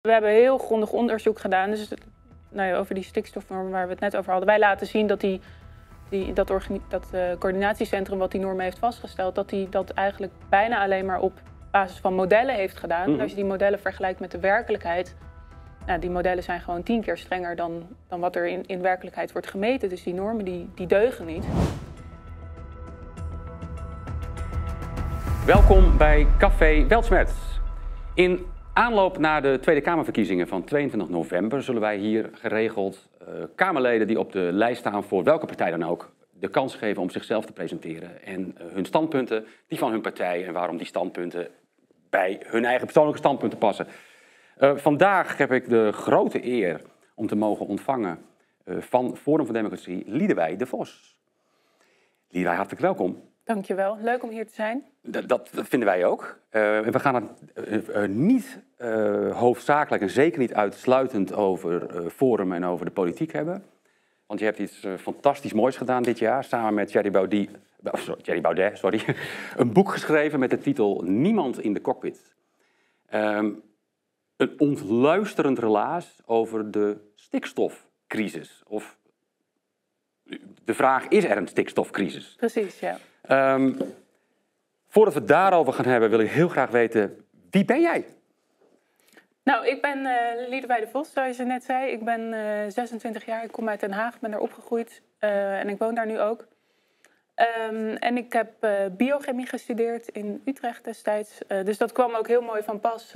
We hebben heel grondig onderzoek gedaan. Dus nou ja, over die stikstofnorm waar we het net over hadden. Wij laten zien dat, die, die, dat, dat uh, coördinatiecentrum wat die normen heeft vastgesteld, dat die dat eigenlijk bijna alleen maar op basis van modellen heeft gedaan. Mhm. als je die modellen vergelijkt met de werkelijkheid, nou, die modellen zijn gewoon tien keer strenger dan, dan wat er in, in werkelijkheid wordt gemeten. Dus die normen die, die deugen niet. Welkom bij Café Weltsmet. In aanloop naar de Tweede Kamerverkiezingen van 22 november zullen wij hier geregeld uh, Kamerleden die op de lijst staan voor welke partij dan ook de kans geven om zichzelf te presenteren en uh, hun standpunten, die van hun partij en waarom die standpunten bij hun eigen persoonlijke standpunten passen. Uh, vandaag heb ik de grote eer om te mogen ontvangen van Forum voor Democratie Liedewij de Vos. Liedewij, hartelijk welkom. Dankjewel, leuk om hier te zijn. Dat, dat vinden wij ook. Uh, we gaan het uh, niet uh, hoofdzakelijk en zeker niet uitsluitend over Forum en over de politiek hebben. Want je hebt iets fantastisch moois gedaan dit jaar, samen met Jerry Baudet, sorry, Jerry Baudet sorry, een boek geschreven met de titel Niemand in de cockpit. Um, een ontluisterend relaas over de stikstofcrisis. Of de vraag, is er een stikstofcrisis? Precies, ja. Um, voordat we het daarover gaan hebben, wil ik heel graag weten, wie ben jij? Nou, ik ben uh, Liedewij de Vos, zoals je net zei. Ik ben uh, eh, 26 jaar, ik kom uit Den Haag, ben daar opgegroeid uh, en ik woon daar nu ook. Um, en ik heb biochemie gestudeerd in Utrecht destijds. dus dat kwam ook heel mooi van pas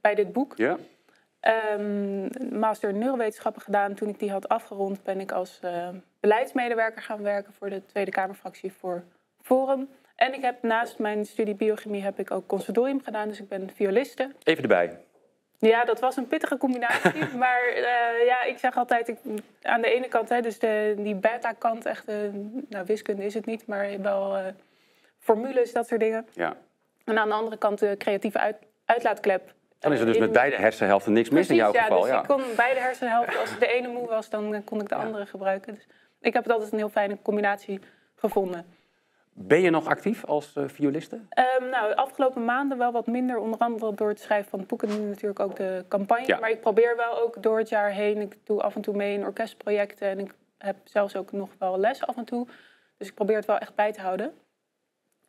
bij dit boek. Ja. Um, master neurowetenschappen gedaan. Toen ik die had afgerond, ben ik als beleidsmedewerker gaan werken voor de Tweede Kamerfractie voor Forum. En ik heb naast mijn studie biochemie heb ik ook conservatorium gedaan, dus ik ben violiste. Even erbij. Ja, dat was een pittige combinatie. maar uh, ja, ik zeg altijd, ik, aan de ene kant, hè, dus de, die beta-kant, echt, uh, nou wiskunde is het niet, maar wel uh, formules, dat soort dingen. Ja. En aan de andere kant de creatieve uit, uitlaatklep. Dan is er dus met beide hersenhelften niks mis in jouw ja, geval. Dus ja, ik kon beide hersenhelften. Als de ene moe was, dan kon ik de andere gebruiken. Dus ik heb het altijd een heel fijne combinatie gevonden. Ben je nog actief als uh, violiste? Um, nou, de afgelopen maanden wel wat minder. Onder andere door het schrijven van boeken. Nu natuurlijk ook de campagne. Maar ik probeer wel ook door het jaar heen. Ik doe af en toe mee in orkestprojecten. En ik heb zelfs ook nog wel les af en toe. Dus ik probeer het wel echt bij te houden.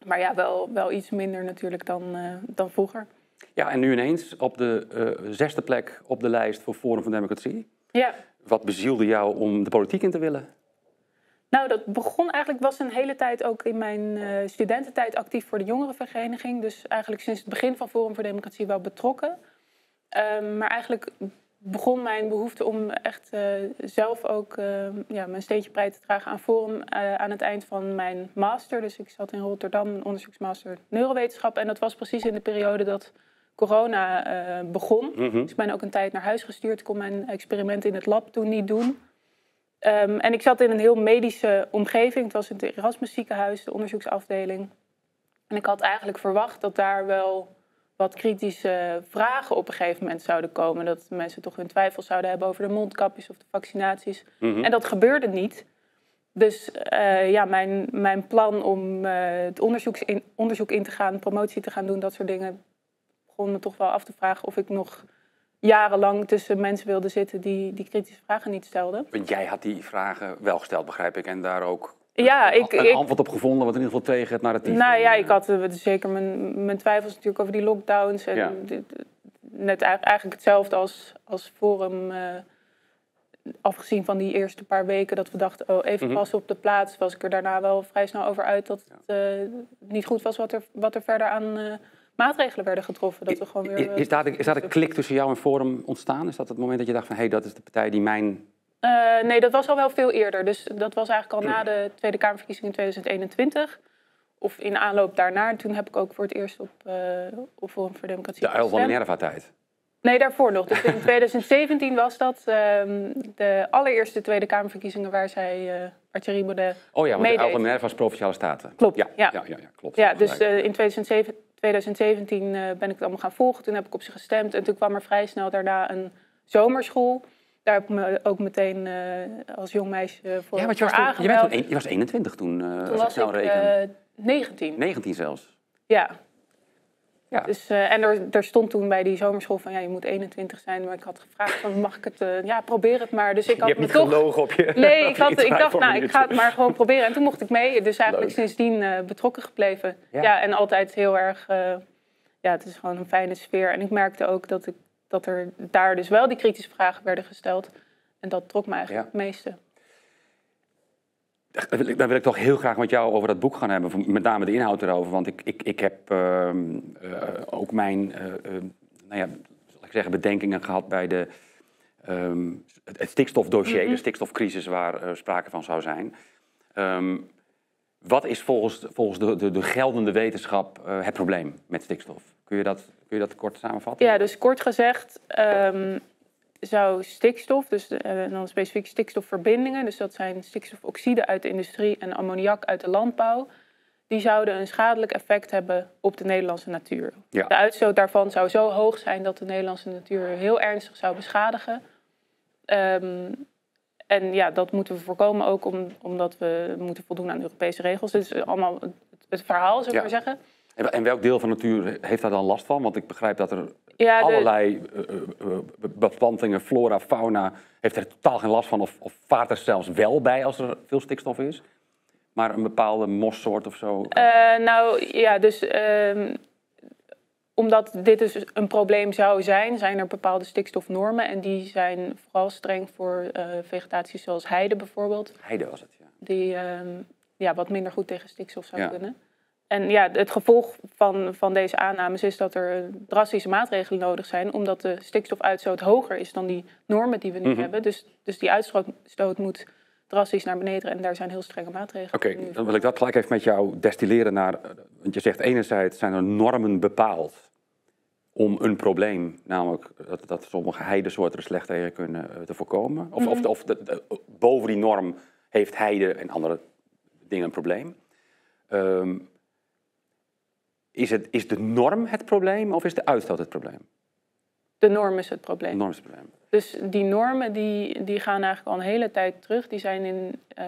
Maar ja, wel, wel iets minder natuurlijk dan, uh, dan vroeger. Ja, en nu ineens op de uh, zesde plek op de lijst voor Forum van Democratie. Ja. Wat bezielde jou om de politiek in te willen? Nou, dat begon eigenlijk, was een hele tijd ook in mijn uh, studententijd actief voor de jongerenvereniging. Dus eigenlijk sinds het begin van Forum voor Democratie wel betrokken. Um, maar eigenlijk begon mijn behoefte om echt uh, zelf ook uh, ja, mijn steentje bij te dragen aan Forum aan het eind van mijn master. Dus ik zat in Rotterdam, een onderzoeksmaster neurowetenschap. En dat was precies in de periode dat corona begon. Mm -hmm. Dus ik ben ook een tijd naar huis gestuurd. Kon mijn experimenten in het lab toen niet doen. Um, en ik zat in een heel medische omgeving. Het was in het Erasmus ziekenhuis, de onderzoeksafdeling. En ik had eigenlijk verwacht dat daar wel wat kritische vragen op een gegeven moment zouden komen. Dat mensen toch hun twijfels zouden hebben over de mondkapjes of de vaccinaties. Mm -hmm. En dat gebeurde niet. Dus uh, ja, mijn, mijn plan om uh, het onderzoek in, onderzoek in te gaan, promotie te gaan doen, dat soort dingen, begon me toch wel af te vragen of ik nog jarenlang tussen mensen wilde zitten die die kritische vragen niet stelden. Want jij had die vragen wel gesteld, begrijp ik, en daar ook ja, een, ik, een antwoord op gevonden, wat in ieder geval tegen het narratief. Nou ja, ik had uh, zeker mijn, mijn twijfels natuurlijk over die lockdowns. En Ja. net eigenlijk hetzelfde als, als Forum. eh, afgezien van die eerste paar weken dat we dachten, oh, even Mhm. passen op de plaats, was ik er daarna wel vrij snel over uit dat het eh, niet goed was wat er, wat er verder aan eh, maatregelen werden getroffen. Dat we gewoon weer, is, is, daar, de- is daar een klik tussen jou en Forum ontstaan? Is dat het moment dat je dacht van, hé, hey, dat is de partij die mijn... Eh, nee, dat was al wel veel eerder. Dus dat was eigenlijk al na de Tweede Kamerverkiezingen in 2021. Of in aanloop daarna. Toen heb ik ook voor het eerst op, eh op Forum voor Democratie De uil van. Minerva-tijd. Nee, daarvoor nog. Dus in 2017 was dat ehm, de allereerste Tweede Kamerverkiezingen waar zij uh, Arthur Baudet... Oh ja, want de Minerva is Provinciale Staten. Klopt, Ja, ja. ja, ja, ja, klopt. Ja, dus eh, in 2007, 2017 eh, ben ik het allemaal gaan volgen. Toen heb ik op ze gestemd. En toen kwam er vrij snel daarna een zomerschool. Daar heb ik me ook meteen als jong meisje voor, ja, want je was, toen, je, bent toen een- je was 21 toen, Toen als ik was snel ik reken. eh, 19. 19 zelfs. Ja. Ja. Dus, eh, en er, er stond toen bij die zomerschool van ja, je moet 21 zijn. Maar ik had gevraagd van mag ik het, eh, ja probeer het maar. Dus ik je had hebt me niet toch... gelogen op je Nee, ik, je had, ik dacht nou, ik ga het maar gewoon proberen. En toen mocht ik mee. Dus eigenlijk Leuk. sindsdien eh, betrokken gebleven. Ja. Ja. en altijd heel erg, ja het is gewoon een fijne sfeer. En ik merkte ook dat, ik, dat er daar dus wel die kritische vragen werden gesteld. En dat trok me eigenlijk Ja. het meeste. Dan wil, ik, wil ik toch heel graag met jou over dat boek gaan hebben. Met name de inhoud erover. Want ik, ik, ik heb ehm, eh, ook mijn eh, eh, nou ja, zal ik zeggen, bedenkingen gehad bij de, ehm, het, het stikstofdossier, de stikstofcrisis waar sprake van zou zijn. Ehm, wat is volgens, volgens de, de, de geldende wetenschap het probleem met stikstof? Kun je dat, kun je dat kort samenvatten? Ja, dus kort gezegd zou stikstof, dus de- eh, dan specifiek stikstofverbindingen, dus dat zijn stikstofoxide uit de industrie en ammoniak uit de landbouw, die zouden een schadelijk effect hebben op de Nederlandse natuur. Ja. De uitstoot daarvan zou zo hoog zijn dat de Nederlandse natuur heel ernstig zou beschadigen. Ehm, en ja, dat moeten we voorkomen ook om, omdat we moeten voldoen aan Europese regels. Dus allemaal het, het verhaal, zou ik Ja. maar zeggen. En, en welk deel van de natuur heeft daar dan last van? Want ik begrijp dat er Ja, de- allerlei eh, eh, eh, beplantingen, flora, fauna, heeft er totaal geen last van. Of, of vaart er zelfs wel bij als er veel stikstof is. Maar een bepaalde mossoort of zo. Nou ja, dus ehm, omdat dit dus een probleem zou zijn, zijn er bepaalde stikstofnormen. En die zijn vooral streng voor eh, vegetatie zoals heide bijvoorbeeld. Heide was het, ja. Die ehm, ja, wat minder goed tegen stikstof zou Ja. kunnen. En ja, het gevolg van, van deze aannames is dat er drastische maatregelen nodig zijn, omdat de stikstofuitstoot hoger is dan die normen die we nu Mhm. hebben. Dus, dus die uitstoot moet drastisch naar beneden en daar zijn heel strenge maatregelen. Oké, dan wil ik dat gelijk even met jou destilleren naar... Want je zegt enerzijds zijn er normen bepaald om een probleem, namelijk dat, dat sommige heidesoorten er slecht tegen kunnen, eh, te voorkomen. Of, of, of de- de- boven die norm heeft heide en andere dingen een probleem. Ehm, is, het, is de norm het probleem of is de uitstoot het probleem? De norm is het De probleem. norm is het probleem. Dus die normen die, die gaan eigenlijk al een hele tijd terug. Die zijn in eh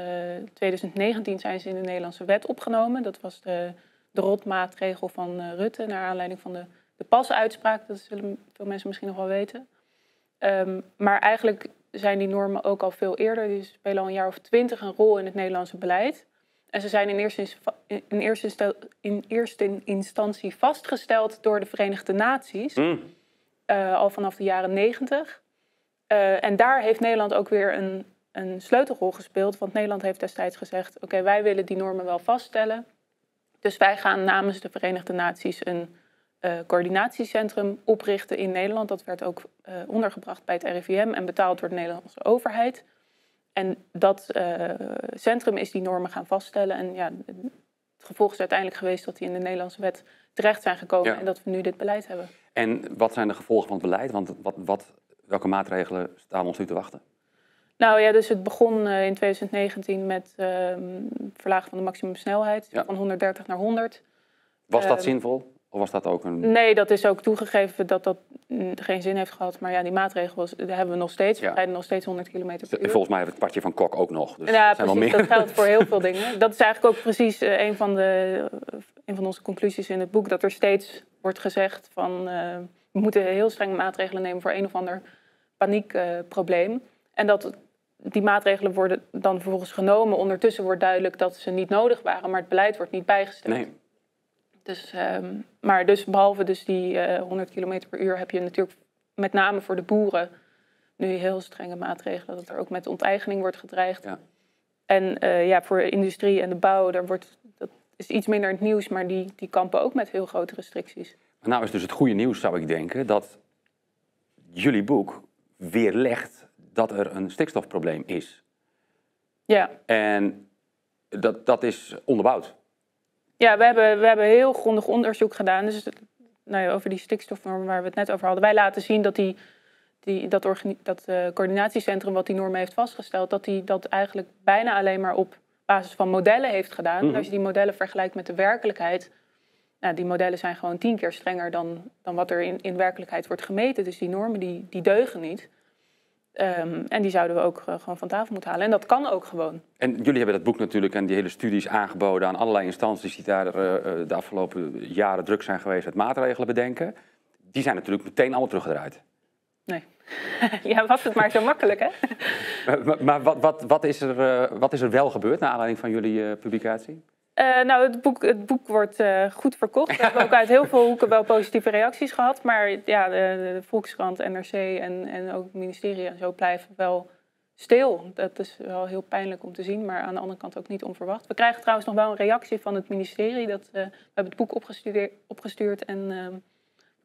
2019 zijn ze in de Nederlandse wet opgenomen. Dat was de, de rotmaatregel van eh, Rutte naar aanleiding van de, de pasuitspraak. Dat zullen veel mensen misschien nog wel weten. Ehm, maar eigenlijk zijn die normen ook al veel eerder. Die spelen al een jaar of twintig een rol in het Nederlandse beleid. En ze zijn in eerste, in eerste, in eerste instantie vastgesteld door de Verenigde Naties Mm. eh, al vanaf de jaren negentig. Eh, en daar heeft Nederland ook weer een, een sleutelrol gespeeld. Want Nederland heeft destijds gezegd: oké, wij willen die normen wel vaststellen. Dus wij gaan namens de Verenigde Naties een eh, coördinatiecentrum oprichten in Nederland. Dat werd ook ondergebracht bij het RIVM en betaald door de Nederlandse overheid. En dat eh, centrum is die normen gaan vaststellen. En ja, het gevolg is uiteindelijk geweest dat die in de Nederlandse wet terecht zijn gekomen Ja. en dat we nu dit beleid hebben. En wat zijn de gevolgen van het beleid? Want wat, wat, welke maatregelen staan ons nu te wachten? Nou ja, dus het begon eh, in 2019 met ehm verlagen van de maximumsnelheid Ja. van 130 naar 100. Was dat Ehm, zinvol? Of was dat ook een... Nee, dat is ook toegegeven dat dat mm, geen zin heeft gehad. Maar ja, die maatregel die hebben we nog steeds. Ja. We rijden nog steeds 100 kilometer per uur. Volgens mij heeft het kwartje van Kok ook nog. Dus ja, precies. meer. Dat geldt voor heel veel dingen. Dat is eigenlijk ook precies eh, een, van de, een van onze conclusies in het boek. Dat er steeds wordt gezegd van eh, we moeten heel strenge maatregelen nemen voor een of ander paniekprobleem. en dat die maatregelen worden dan vervolgens genomen. Ondertussen wordt duidelijk dat ze niet nodig waren, maar het beleid wordt niet bijgesteld. Nee. Dus, ehm, maar dus behalve dus die eh 100 km per uur heb je natuurlijk met name voor de boeren nu heel strenge maatregelen. Dat er ook met onteigening wordt gedreigd. Ja. En eh, ja, voor de industrie en de bouw, daar wordt, dat is iets minder in het nieuws, maar die, die kampen ook met heel grote restricties. Maar nou is dus het goede nieuws, zou ik denken, dat jullie boek weerlegt dat er een stikstofprobleem is. Ja, En dat, dat is onderbouwd. Ja we, hebben, we hebben heel grondig onderzoek gedaan. Dus nou ja, over die stikstofnormen waar we het net over hadden. Wij laten zien dat die, die, dat, dat eh, coördinatiecentrum wat die normen heeft vastgesteld, dat die dat eigenlijk bijna alleen maar op basis van modellen heeft gedaan. Mhm. Als je die modellen vergelijkt met de werkelijkheid, nou, die modellen zijn gewoon tien keer strenger dan, dan wat er in, in werkelijkheid wordt gemeten. Dus die normen die, die deugen niet. Ehm, en die zouden we ook eh, gewoon van tafel moeten halen. En dat kan ook gewoon. En jullie hebben dat boek natuurlijk en die hele studies aangeboden aan allerlei instanties die daar uh, de afgelopen jaren druk zijn geweest met maatregelen bedenken. Die zijn natuurlijk meteen allemaal teruggedraaid. Nee. ja, was het maar zo makkelijk, hè? maar, maar wat, wat, wat, is er, uh, wat is er wel gebeurd naar aanleiding van jullie publicatie? Uh, nou, het boek, het boek wordt uh, goed verkocht. We hebben ook uit heel veel hoeken wel positieve reacties gehad. Maar ja, de, Volkskrant, NRC en, en ook het ministerie en zo blijven wel stil. Dat is wel heel pijnlijk om te zien, maar aan de andere kant ook niet onverwacht. We krijgen trouwens nog wel een reactie van het ministerie. Dat, uh, we hebben het boek opgestuurd en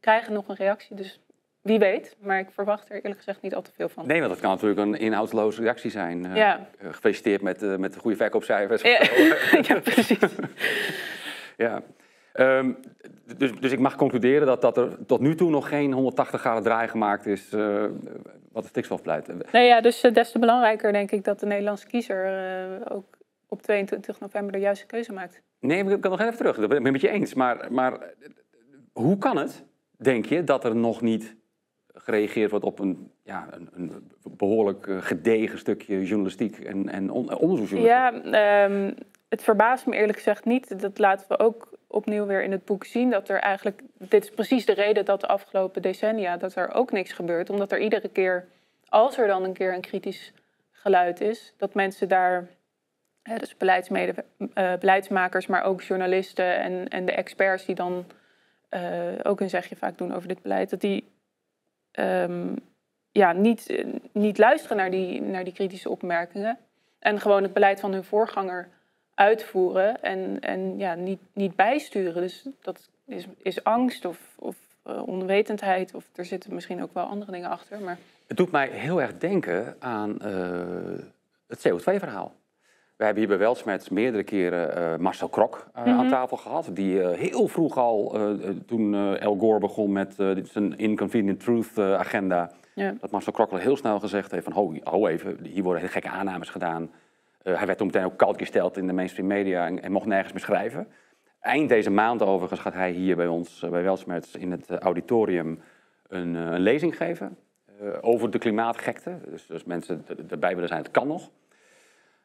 krijgen nog een reactie. Dus wie weet, maar ik verwacht er eerlijk gezegd niet al te veel van. Nee, want dat kan natuurlijk een inhoudsloze reactie zijn. Uh, ja. gefeliciteerd met, uh, met de goede verkoopcijfers. Ja, ja precies. ja. Um, dus, dus ik mag concluderen dat, dat er tot nu toe nog geen 180 graden draai gemaakt is uh, wat de stikstofbeleid. Nee, ja, dus des te belangrijker denk ik dat de Nederlandse kiezer ook op 22 november de juiste keuze maakt. Nee, ik kan nog even terug. Dat ben ik het met je eens. Maar, maar hoe kan het, denk je, dat er nog niet gereageerd wordt op een, ja, een, een behoorlijk eh, gedegen stukje journalistiek en, en onderzoeksjournalistiek. Ja, um, het verbaast me eerlijk gezegd niet. Dat laten we ook opnieuw weer in het boek zien. Dat er eigenlijk, dit is precies de reden dat de afgelopen decennia, dat er ook niks gebeurt. Omdat er iedere keer, als er dan een keer een kritisch geluid is, dat mensen daar, hè, dus uh, beleidsmakers, maar ook journalisten en, en de experts die dan ook een zegje vaak doen over dit beleid, dat die um, ja, niet, niet luisteren naar die, naar die kritische opmerkingen. En gewoon het beleid van hun voorganger uitvoeren en, en ja, niet, niet bijsturen. Dus dat is, is angst of, of uh, onwetendheid. Of er zitten misschien ook wel andere dingen achter. Maar... Het doet mij heel erg denken aan uh, het CO2-verhaal. We hebben hier bij Welsmets meerdere keren uh, Marcel Krok mm -hmm. aan tafel gehad. Die uh, heel vroeg al, toen El Gore begon met zijn Inconvenient Truth agenda... Ja. dat Marcel Krok al heel snel gezegd heeft van... ho, ho even, hier worden hele gekke aannames gedaan. hij werd toen meteen ook koud gesteld in de mainstream media en, en, mocht nergens meer schrijven. Eind deze maand overigens gaat hij hier bij ons, bij Welsmets, in het auditorium een, een lezing geven... over de klimaatgekte. Dus, dus mensen erbij willen zijn, het kan nog...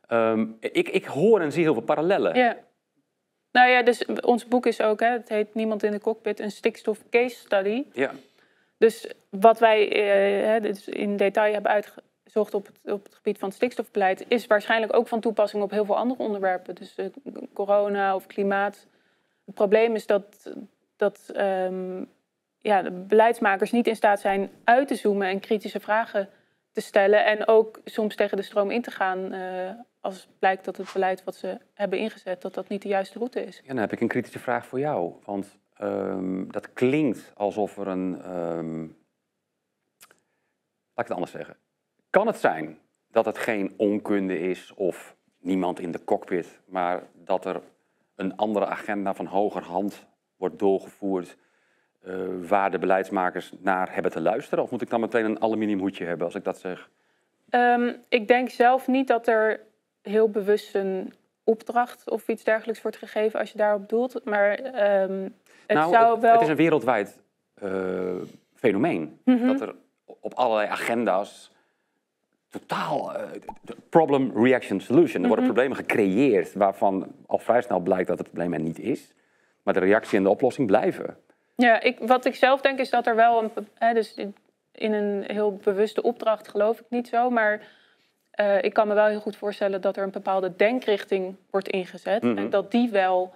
Um, ik, ik hoor en zie heel veel parallellen. Ja. Nou ja, dus ons boek is ook, hè, het heet Niemand in de cockpit, een stikstof case study. Ja. Dus wat wij eh, dus in detail hebben uitgezocht op het, op het gebied van het stikstofbeleid, is waarschijnlijk ook van toepassing op heel veel andere onderwerpen. Dus uh, corona of klimaat. Het probleem is dat, dat um, ja, de beleidsmakers niet in staat zijn uit te zoomen en kritische vragen te stellen. En ook soms tegen de stroom in te gaan uh, als blijkt dat het beleid wat ze hebben ingezet, dat dat niet de juiste route is. Ja, dan heb ik een kritische vraag voor jou. Want um, dat klinkt alsof er een. Um, laat ik het anders zeggen. Kan het zijn dat het geen onkunde is of niemand in de cockpit, maar dat er een andere agenda van hogerhand wordt doorgevoerd waar de beleidsmakers naar hebben te luisteren? Of moet ik dan meteen een aluminiumhoedje hebben als ik dat zeg? Um, ik denk zelf niet dat er heel bewust een opdracht of iets dergelijks wordt gegeven als je daarop doelt. Maar um, het nou, zou wel. Het is een wereldwijd uh, fenomeen. Mm -hmm. Dat er op allerlei agenda's totaal uh, problem, reaction, solution. Er worden mm -hmm. problemen gecreëerd waarvan al vrij snel blijkt dat het probleem er niet is. Maar de reactie en de oplossing blijven. Ja, ik, wat ik zelf denk is dat er wel een. Hè, dus in, een heel bewuste opdracht geloof ik niet zo. Maar uh, ik kan me wel heel goed voorstellen dat er een bepaalde denkrichting wordt ingezet. Mm -hmm. En dat die wel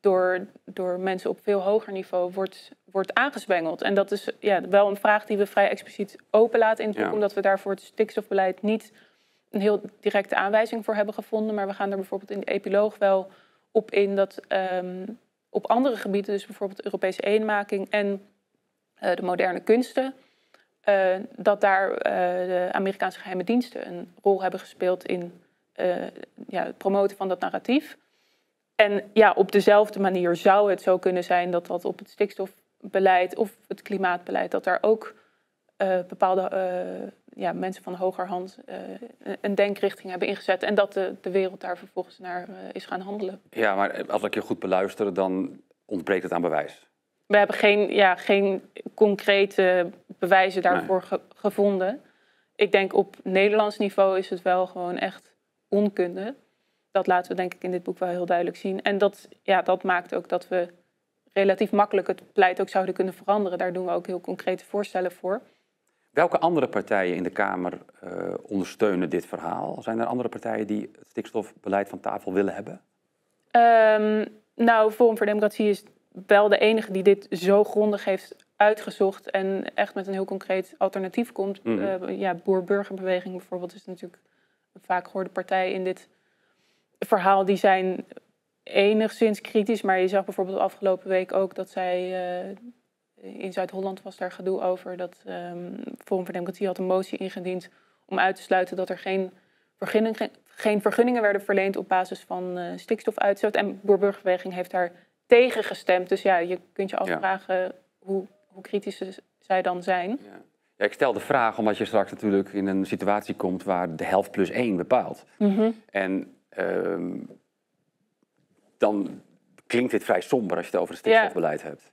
door, door mensen op veel hoger niveau wordt, wordt aangezwengeld. En dat is ja, wel een vraag die we vrij expliciet openlaten in het boek, ja. omdat we daar voor het stikstofbeleid niet een heel directe aanwijzing voor hebben gevonden. Maar we gaan er bijvoorbeeld in de epiloog wel op in dat um, op andere gebieden, dus bijvoorbeeld Europese eenmaking en uh, de moderne kunsten, uh, dat daar uh, de Amerikaanse geheime diensten een rol hebben gespeeld in ja, het promoten van dat narratief. En ja, op dezelfde manier zou het zo kunnen zijn dat dat op het stikstofbeleid of het klimaatbeleid, dat daar ook bepaalde ja, mensen van hogerhand uh, een denkrichting hebben ingezet. En dat de, de wereld daar vervolgens naar uh, is gaan handelen. Ja, maar als ik je goed beluister, dan ontbreekt het aan bewijs. We hebben geen, ja, geen concrete bewijzen daarvoor nee. ge gevonden. ik denk op Nederlands niveau is het wel gewoon echt onkunde. Dat laten we denk ik in dit boek wel heel duidelijk zien. En dat, ja, dat maakt ook dat we relatief makkelijk het beleid ook zouden kunnen veranderen. Daar doen we ook heel concrete voorstellen voor. Welke andere partijen in de Kamer uh, ondersteunen dit verhaal? Zijn er andere partijen die het stikstofbeleid van tafel willen hebben? Um, nou, Forum voor Democratie is wel de enige die dit zo grondig heeft uitgezocht en echt met een heel concreet alternatief komt. Mm -hmm. ja, Boer-Burgerbeweging bijvoorbeeld is natuurlijk een vaak gehoorde partij in dit verhaal. Die zijn enigszins kritisch, maar je zag bijvoorbeeld de afgelopen week ook dat zij uh, in Zuid-Holland was daar gedoe over dat um, Forum voor Democratie had een motie ingediend om uit te sluiten dat er geen, vergunning, geen vergunningen werden verleend op basis van uh, stikstofuitstoot. En Boer-Burgerbeweging heeft daar tegen gestemd. Dus ja, je kunt je afvragen ja. hoe, hoe kritisch zij dan zijn. Ja. Ja, ik stel de vraag omdat je straks natuurlijk in een situatie komt waar de helft plus één bepaalt. Mm -hmm. En uh, dan klinkt dit vrij somber als je het over het stikstofbeleid ja. hebt.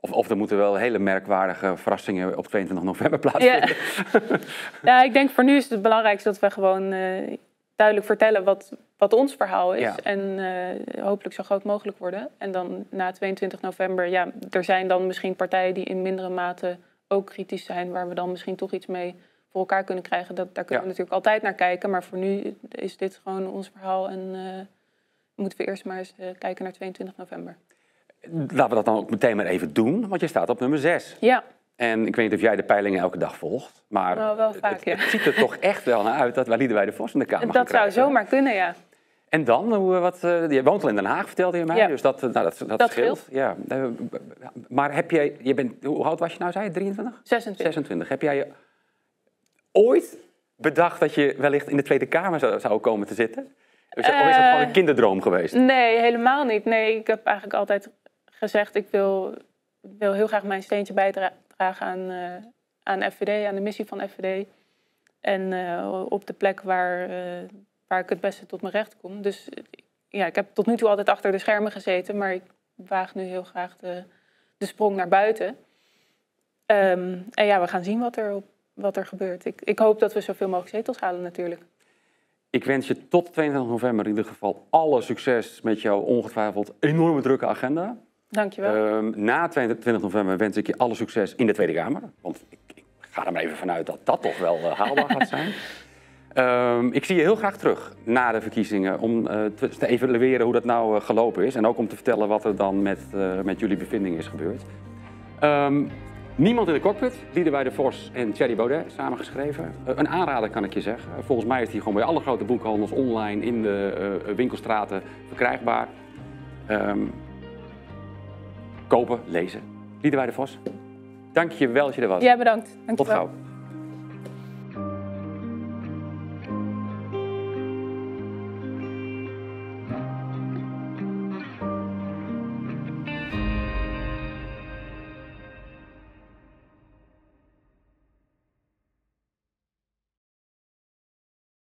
Of, of er moeten wel hele merkwaardige verrassingen op 22 november plaatsvinden. Ja, ja ik denk voor nu is het belangrijkste dat we gewoon uh, duidelijk vertellen wat, wat ons verhaal is. Ja. En uh, hopelijk zo groot mogelijk worden. En dan na 22 november, ja, er zijn dan misschien partijen die in mindere mate ook kritisch zijn, waar we dan misschien toch iets mee voor elkaar kunnen krijgen. Dat, daar kunnen ja. we natuurlijk altijd naar kijken. Maar voor nu is dit gewoon ons verhaal en uh, moeten we eerst maar eens kijken naar 22 november. Laten we dat dan ook meteen maar even doen, want je staat op nummer 6. Ja. En ik weet niet of jij de peilingen elke dag volgt, maar nou, wel vaak, het, ja. het, ziet er toch echt wel naar uit dat wij de Vos in de Kamer Dat zou zomaar kunnen, ja. En dan, hoe, wat, uh, je woont al in Den Haag, vertelde je mij, ja. dus dat, nou, dat, dat, dat scheelt. Ja. Maar heb jij, je bent, hoe oud was je nou, zei je, 23? 26. 26. Heb jij je ooit bedacht dat je wellicht in de Tweede Kamer zou, zou komen te zitten? Of is dat Uh, gewoon een kinderdroom geweest? Nee, helemaal niet. Nee, ik heb eigenlijk altijd gezegd, ik wil, wil heel graag mijn steentje bijdragen aan, uh, aan FVD, aan de missie van FVD. En uh, op de plek waar, uh, waar ik het beste tot mijn recht kom. Dus ja, ik heb tot nu toe altijd achter de schermen gezeten, maar ik waag nu heel graag de, de sprong naar buiten. Um, en ja, we gaan zien wat er, wat er gebeurt. Ik, ik hoop dat we zoveel mogelijk zetels halen natuurlijk. Ik wens je tot 22 november in ieder geval alle succes met jouw ongetwijfeld enorme drukke agenda. Dankjewel. Um, na 22 november wens ik je alle succes in de Tweede Kamer. Want ik, ik ga er maar even vanuit dat dat toch wel uh, haalbaar gaat zijn. Um, ik zie je heel graag terug na de verkiezingen om uh, te, te, evalueren hoe dat nou uh, gelopen is. En ook om te vertellen wat er dan met, met jullie bevindingen is gebeurd. Um, niemand in de cockpit, Liederwij de Vos en Thierry Baudet samengeschreven. een aanrader kan ik je zeggen. Volgens mij is die gewoon bij alle grote boekhandels online in de winkelstraten verkrijgbaar. Um, kopen, lezen. Liederwij de Vos, dank je wel dat je er was. Ja, bedankt. Dank Tot gauw.